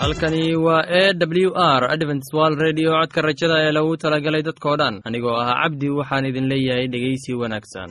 halkani waa e w r adventswal redio codka rajada ee lagu talagalay dadkoo dhan. Anigoo ah cabdi waxaan idin leeyahay dhegaysi wanaagsan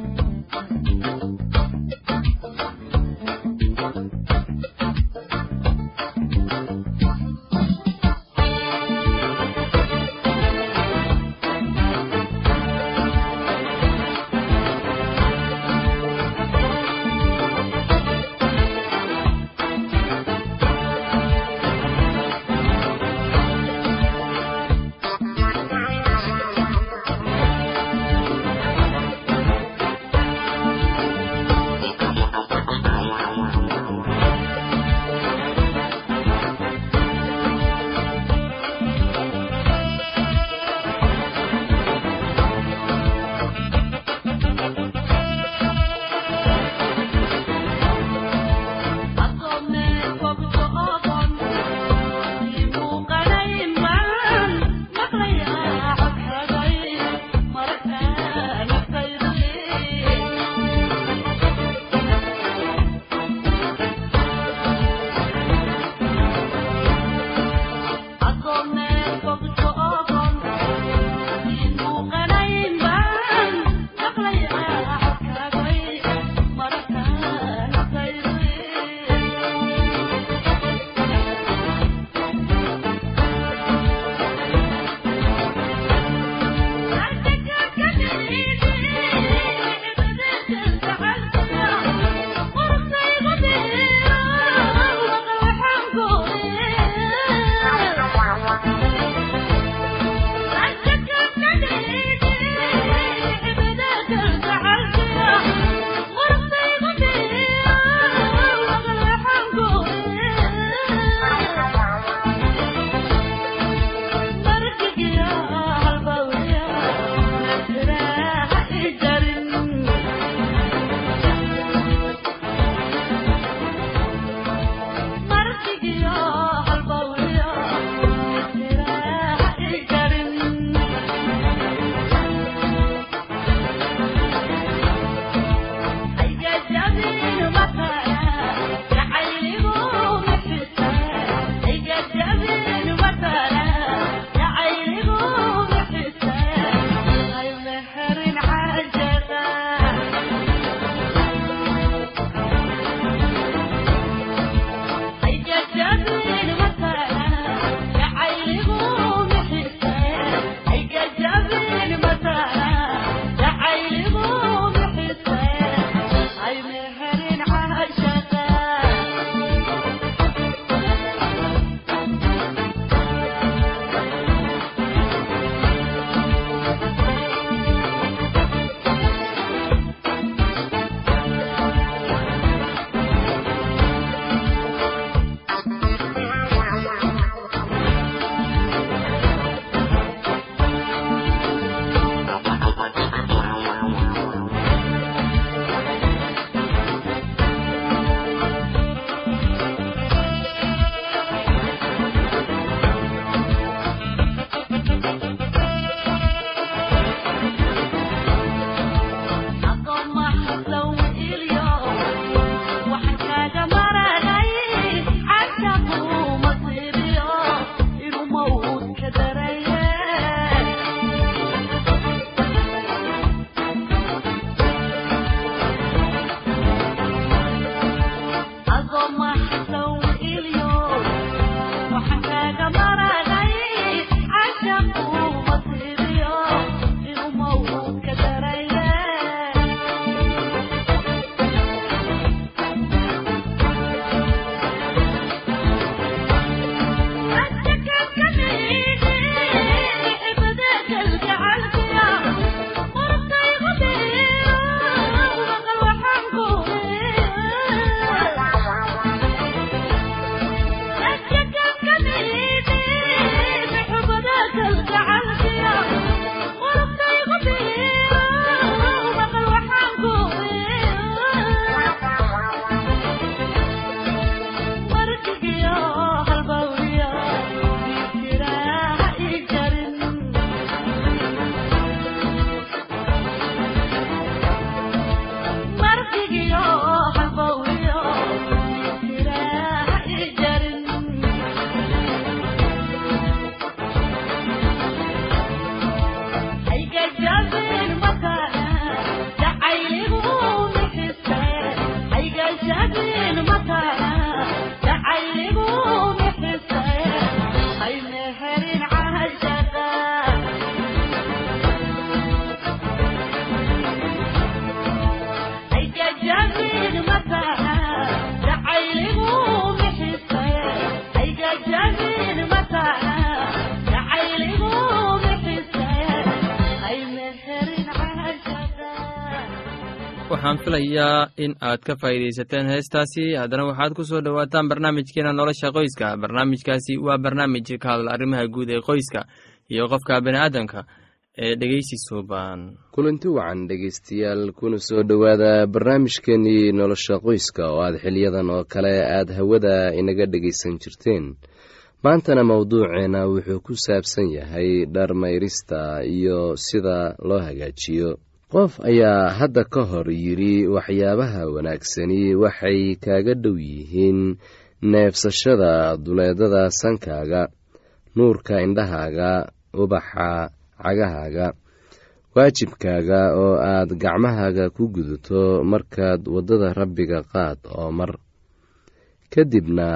waxaan filayaa in aad ka faa'iidaysateen heestaasi. Haddana waxaad ku soo dhowaataan barnaamijkeena nolosha qoyska. Barnaamijkaasi waa barnaamij ka hadla arrimaha guud ee qoyska iyo qofka bini'aadamka ee dhegeysi suuban kulanti wacan dhegeystayaal kuna soo dhowaada barnaamijkeenii nolosha qoyska oo aad xiliyadan oo kale aad hawada inaga dhegaysan jirteen. Maantana mowduuceena wuxuu ku saabsan yahay dharmayrista iyo sida loo hagaajiyo qof ayaa hadda ka hor yidhi waxyaabaha wanaagsani waxay kaaga dhow yihiin neebsashada duleedada sankaaga nuurka indhahaaga ubaxa cagahaaga waajibkaaga oo aad gacmahaaga ku gudato markaad waddada rabbiga qaad oo mar. Kadibna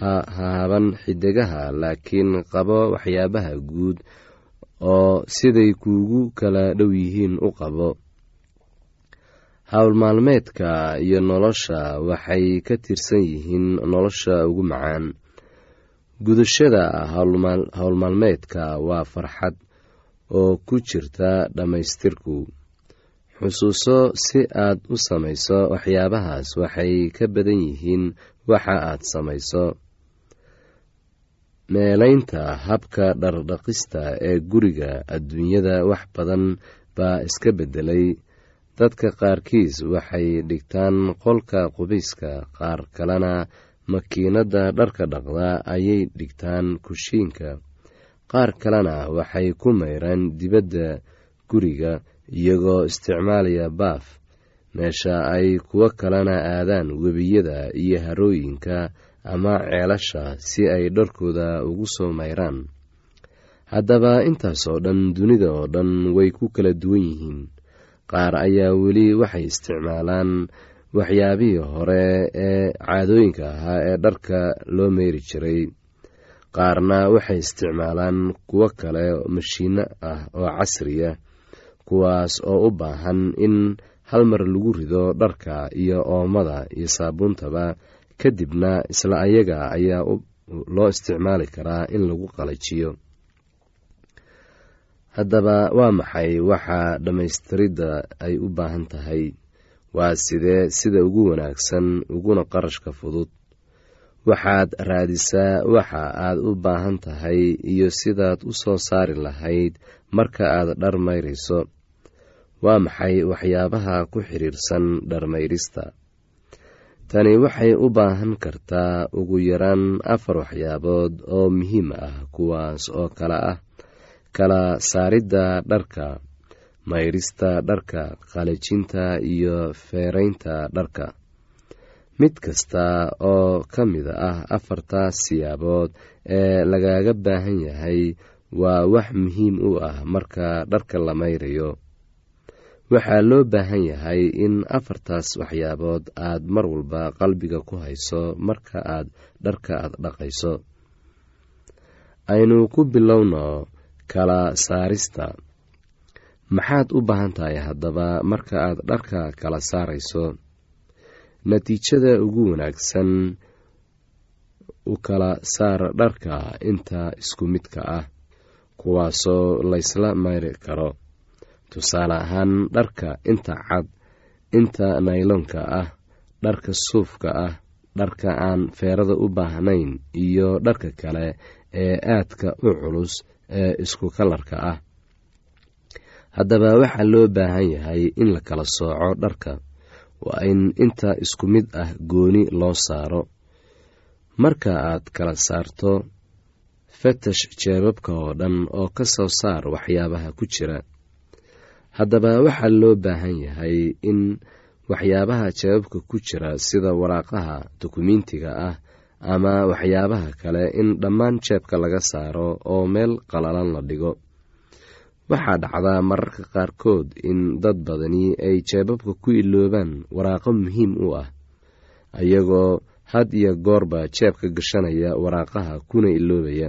ha haaban xidigaha laakiin qabo waxyaabaha guud oo siday kuugu kala dhow yihiin u qabo. Howl maalmeedka iyo nolosha waxay ka tirsan yihiin nolosha ugu macaan. Gudashada howlmaalmeedka waa farxad oo ku jirta dhammaystirku xusuuso si aad u samayso waxyaabahaas waxay ka badan yihiin waxa aad samayso meelaynta habka dhardhaqista ee guriga adduunyada wax badan baa iska beddelay. Dadka qaarkiis waxay dhigtaan qolka qubayska qaar kalena makiinadda dharka dhaqda ayay dhigtaan kushiinka. Qaar kalena waxay ku mayraan dibadda guriga iyagoo isticmaalaya baaf. Meesha ay kuwo kalena aadaan webiyada iyo harooyinka ama ceelasha si ay dharkooda ugu soo mayraan. Haddaba intaasoo dhan dunida oo dhan way ku kala duwan yihiin. Qaar ayaa weli waxay isticmaalaan waxyaabihii hore ee caadooyinka ahaa ee dharka loo meyri jiray. Qaarna waxay isticmaalaan kuwo kale mashiino ah oo casriya kuwaas oo u baahan in hal mar lagu rido dharka iyo oomada iyo saabuuntaba kadibna isla ayaga ayaa loo isticmaali karaa in lagu qalajiyo. Haddaba waa maxay waxa dhammaystiridda ay u baahan tahay? Waa sidee sida ugu wanaagsan uguna qarashka fudud? Waxaad raadisaa waxa aad u baahan tahay iyo sidaad u soo saari lahayd marka aad dhar mayrayso waa maxay waxyaabaha ku xidhiirsan dharmayrista tani waxay u baahan kartaa ugu yaraan afar waxyaabood oo muhiim ah kuwaas oo kale ah kala saaridda dharka mayrista dharka qalajinta iyo feeraynta dharka. Mid kasta oo ka mid ah afartaas siyaabood ee lagaga baahan yahay waa wax muhiim u ah marka dharka la mayrayo waxaa loo baahan yahay in afartaas waxyaabood aad mar walba qalbiga ku hayso marka aad dharka aad dhaqayso. Aynu ku bilowno kala saarista. Maxaad u baahan tahay haddaba marka aad dharka kala saarayso? Natiijada ugu wanaagsan u kala saar dharka inta isku midka ah kuwaasoo laysla mayri karo tusaale ahaan dharka inta cad inta nayloonka ah dharka suufka ah dharka aan feerada u baahnayn iyo dharka kale ee aadka u culus ee isku kalarka ah. Haddaba waxaa loo baahan yahay in la kala sooco dharka. Waa in inta isku mid ah gooni loo saaro. Marka aad kala saarto fatash jeebabka oo dhan oo ka soo saar waxyaabaha ku jira haddaba waxaa loo baahan yahay in waxyaabaha jeebabka ku jira sida waraaqaha dukumentiga ah ama waxyaabaha kale in dhammaan jeebka laga saaro oo meel qalalan la dhigo. Waxaa dhacdaa mararka qaarkood in dad badani ay jeebabka ku iloobaan waraaqo muhiim u ah ayagoo had iyo goorba jeebka gashanaya waraaqaha kuna iloobaya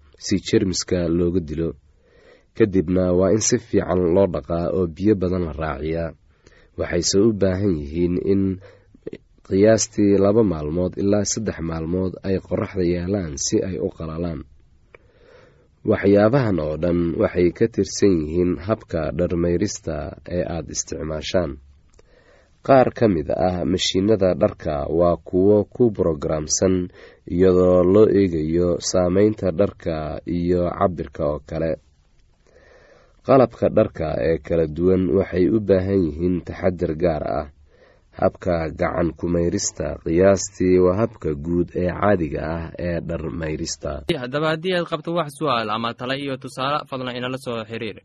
si jermiska looga dilo. Kadibna waa in si fiican loo dhaqaa oo biyo badan la raaciyaa. Waxayse u baahan yihiin in qiyaastii laba maalmood ilaa saddex maalmood ay qoraxda yaalaan si ay u qalalaan. Waxyaabahan oo dhan waxay ka tirsan yihiin habka dharmayrista ee aada isticmaashaan qaar ka mid ah mashiinada dharka waa kuwo ku brogaraamsan iyadoo loo eegayo saameynta dharka iyo cabirka oo kale. Qalabka dharka ee kala duwan waxay u baahan yihiin taxadir gaar ah. Habka gacan kumayrista qiyaastii waa habka guud ee caadiga ah ee dharmayrista. Haddaba haddii aad qabto wax su'aal ama tale iyo tusaale fadlan inala soo xiriir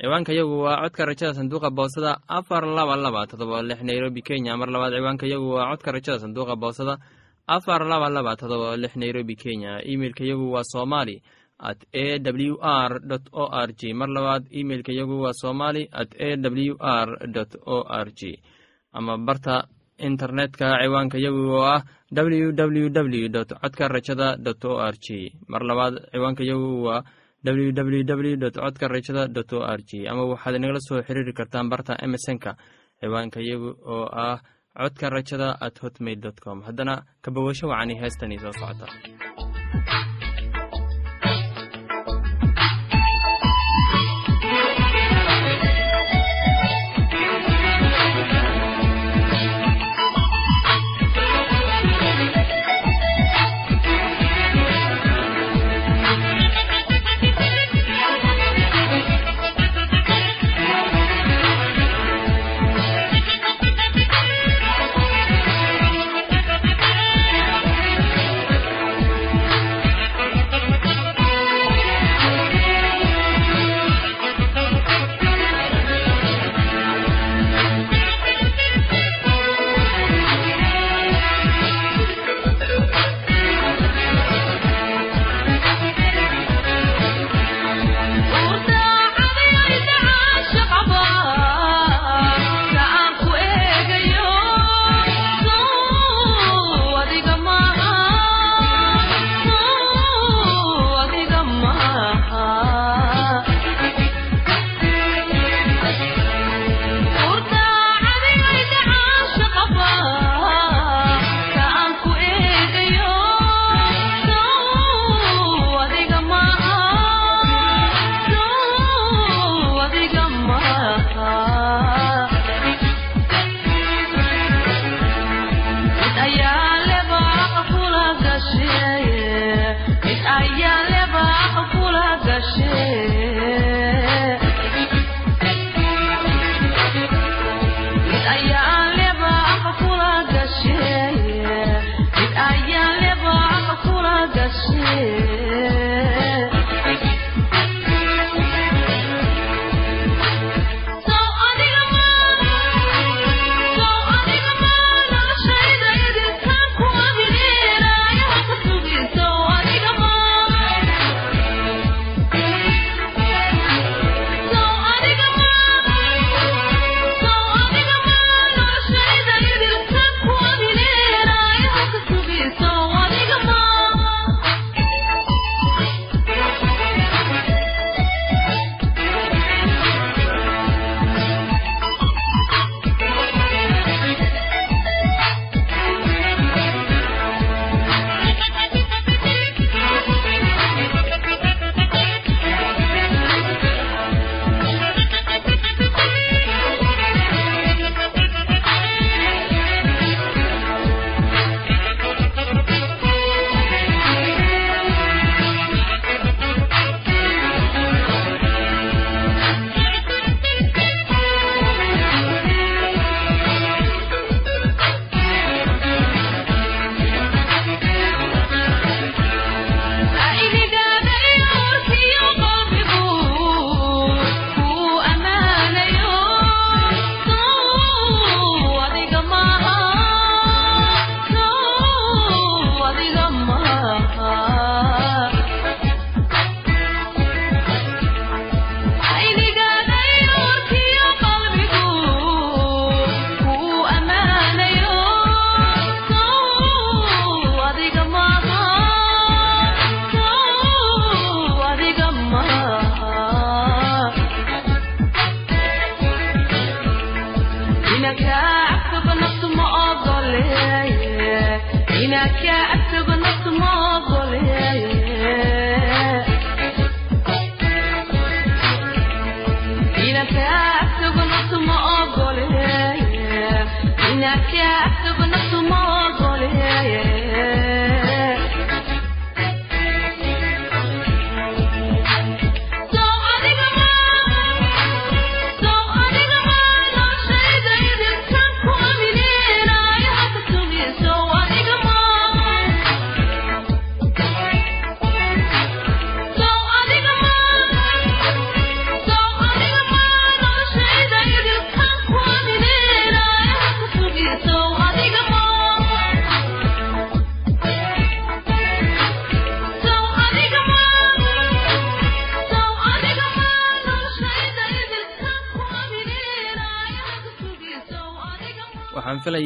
ciwaanka yagu waa codka rajada sanduuqa boosada afar laba laba todoba lix nairobi kenya. Mar labaad ciwaanka yagu waa codka rajada sanduuqa boosada afar laba laba todoba lix nairobi kenya. Imeilka yagu waa somali at a w r o r g. Mar labaad imeilka yagu waa somali at a w r o r g. Ama barta internetka ciwaanka yagu oo ah w w w dot codka rajada o r g. Mar labaad ciwaanka yagu waa w w w dot codka rajada dot o r g ama waxaad inagala soo xiriiri kartaan barta emesonka ciwaanka yagu oo ah codka rajada at hotmail com. Haddana kabawasho wacani heestanii soo socota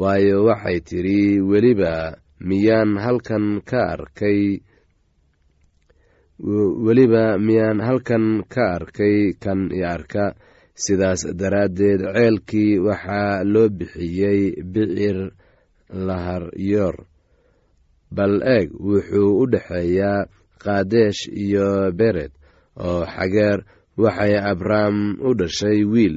waayo waxay tidhi weliba miyaan halkan ka arkay? Weliba miyaan halkan ka arkay kan i arka. Sidaas daraaddeed ceelkii waxaa loo bixiyey bicir laharyoor bal eeg wuxuu u dhexeeyaa kaadesh iyo bered oo xageer waxay abrahm u dhashay wiil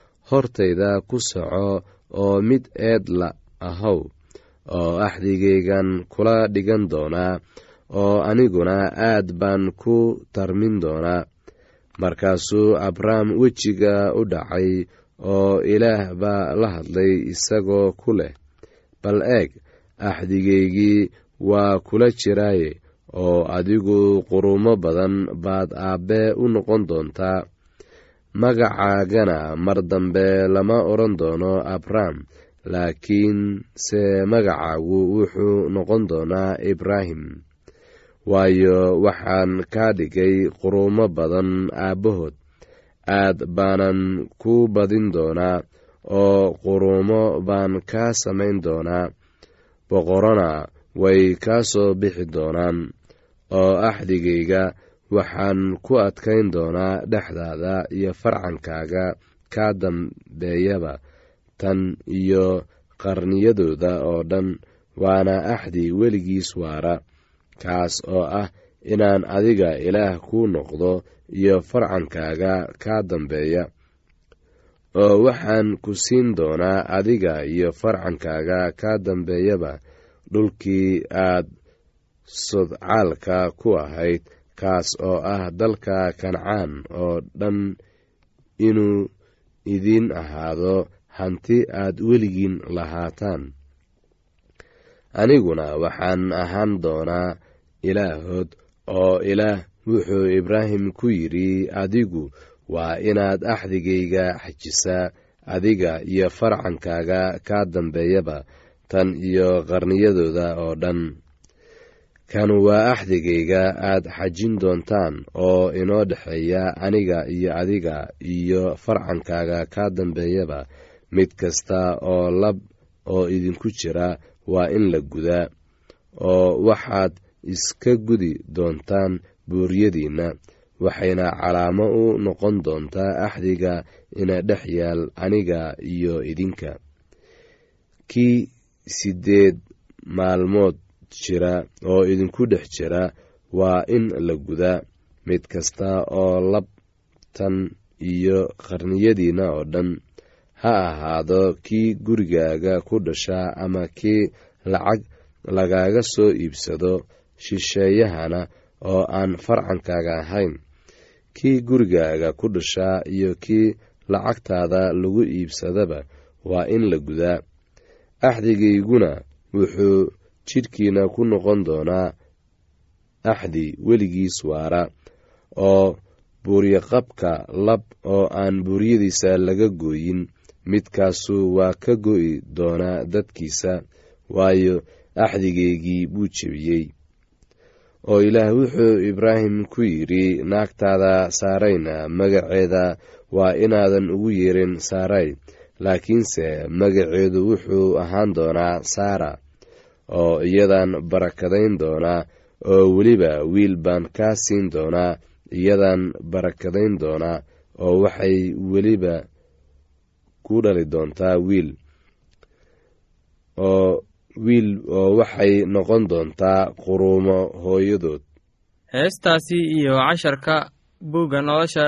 hortayda ku soco oo mid eedla ahow oo axdigaygan kula dhigan doonaa oo aniguna aad baan ku tarmin doonaa markaasuu abram wejiga u dhacay oo ilaah baa la hadlay isagoo ku leh bal eeg axdigaygii waa kula jiraaye oo adigu qurumo badan baad aabbe u noqon doontaa magacaagana mar dambe lama odhan doono abram laakiin se magacaagu wuxuu noqon doonaa ibraahim waayo waxaan kaa dhigay qurumo badan aabbahood. Aad baanan ku badin doonaa oo qurumo baan kaa samayn doonaa. Boqorona way kaa soo bixi doonaan oo axdigayga waxaan ku adkayn doonaa dhexdaada iyo farcankaaga kaa dambeeyaba tan iyo qarniyadooda oo dhan waana axdi weligiis waara. Kaas oo ah inaan adiga ilaah kuu noqdo iyo farcankaaga kaa dambeeya. Oo waxaan ku siin doonaa adiga iyo farcankaaga kaa dambeeyaba dhulkii aad sodcaalka ku ahayd kaas oo ah dalka kancaan oo dhan inuu idiin ahaado hanti aad weligiin lahaataan. Aniguna waxaan ahaan doonaa ilaahood oo ilaah wuxuu ibraahim ku yidhi adigu waa inaad axdigayga xajisaa adiga iyo farcankaaga kaa dambeeyaba tan iyo qarniyadooda oo dhan kan waa axdigayga aad xajin doontaan oo inoo dhexeeya aniga iyo adiga iyo farcankaaga kaa dambeeyaba mid kasta oo lab oo idinku jira waa in la gudaa oo waxaad iska gudi doontaan buuryadiinna waxayna calaamo u noqon doontaa axdiga ina dhex yaal aniga iyo idinka. Kii siddeed maalmood jira oo idinku dhex jira waa in la gudaa mid kasta oo labtan iyo qarniyadiinna oo dhan. Ha ahaado kii gurigaaga ku dhashaa ama kii lacag lagaaga soo iibsado shisheeyahana oo aan farcankaaga ahayn. Kii gurigaaga ku dhashaa iyo kii lacagtaada lagu iibsadaba waa in la gudaa axdigayguna wuxuu jidhkiina ku noqon doonaa axdi weligiis waara oo buuryaqabka lab oo aan buuryadiisa laga gooyin midkaasu waa ka go'i doonaa dadkiisa waayo axdigaygii buu jebiyey. Oo ilaah wuxuu ibraahim ku yidhi naagtaada saarayna magaceeda waa inaadan ugu yeerin saaray laakiinse magaceedu wuxuu ahaan doonaa saara oo iyadaan barakadayn doonaa oo weliba wiil baan kaa siin doonaa iyadaan barakadayn doonaa oo waxay weliba ku dhali doontaa wiil. Oo wiil oo waxay noqon doontaa quruumo hooyadood. Heestaasi iyo casharka buugga nolosha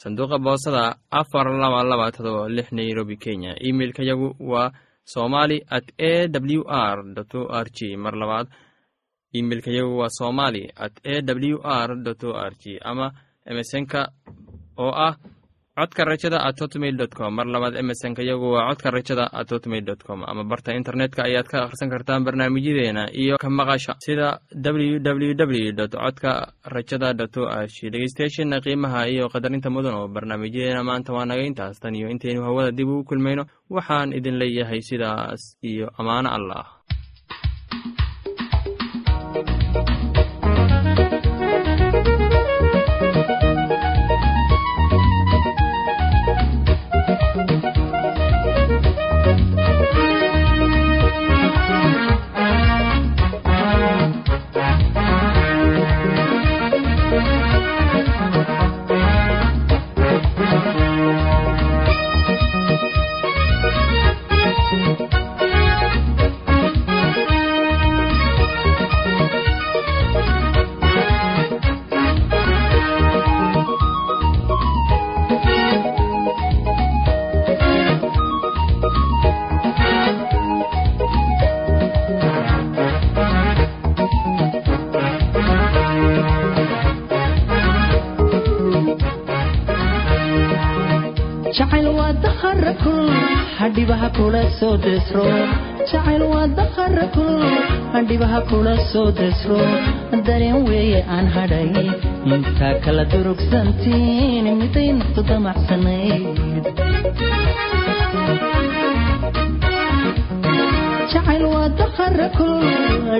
sanduuqa boosada afar laba laba todoba lix nairobi kenya. Imeilka yagu waa somali at a w r o r g. Mar labaad imeilka yagu waa somali at a w r o r g. Ama emesonka oo ah codka rajada at hotmail com. Mar labaad emesonka yagu waa codka rajada at hotmail dot com. Ama barta internetka ayaad ka akhrisan kartaan barnaamijyadeena iyo ka maqasha sida w w dot codka rajada dot o g dhegeystayaasheena qiimaha iyo qadarinta mudan oo barnaamijyadeena maanta waa naga intaas. Tan iyo intaynu hawada dib ugu kulmayno waxaan idin leeyahay sidaas iyo ammaano allah jacayl waa daqara kul handhibaha kula soo desro dareen weeye aan hadhay intaa kala durugsantiin miday naftu damacsanayd jacayl waa daqara kul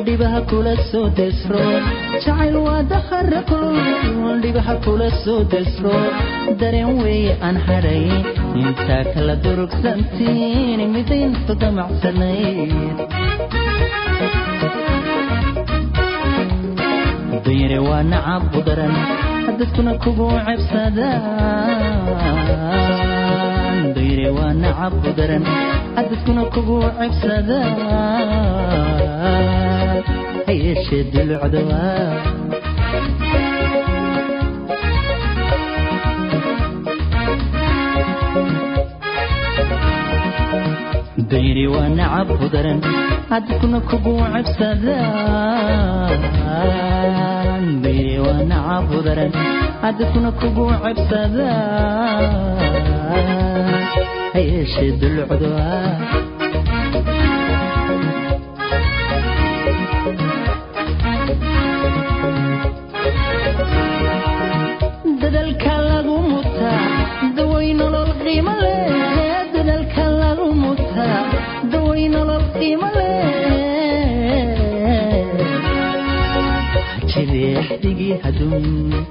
dhibaha kula soo desro jacayl waa daqara kul dhibaha kula soo desro dareen weeye aan hadhay intaa kala durugsantiin miday naftu damacsanayd. Dayre waa nacab u daran dadkuna kugu cebsadaan. Dayre waa nacab u daran dadkuna kugu cebsadaan. Ha yeeshee dulucda waa nacab u daran dadkuna kugu cebsadaan dayri waa haduun